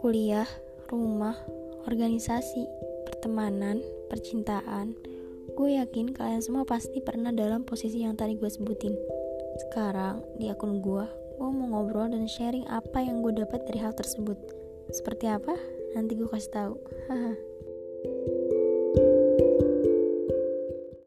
kuliah, rumah, organisasi, pertemanan, percintaan. Gue yakin kalian semua pasti pernah dalam posisi yang tadi gue sebutin. Sekarang, di akun gue, gue mau ngobrol dan sharing apa yang gue dapat dari hal tersebut. Seperti apa? Nanti gue kasih tahu. Haha.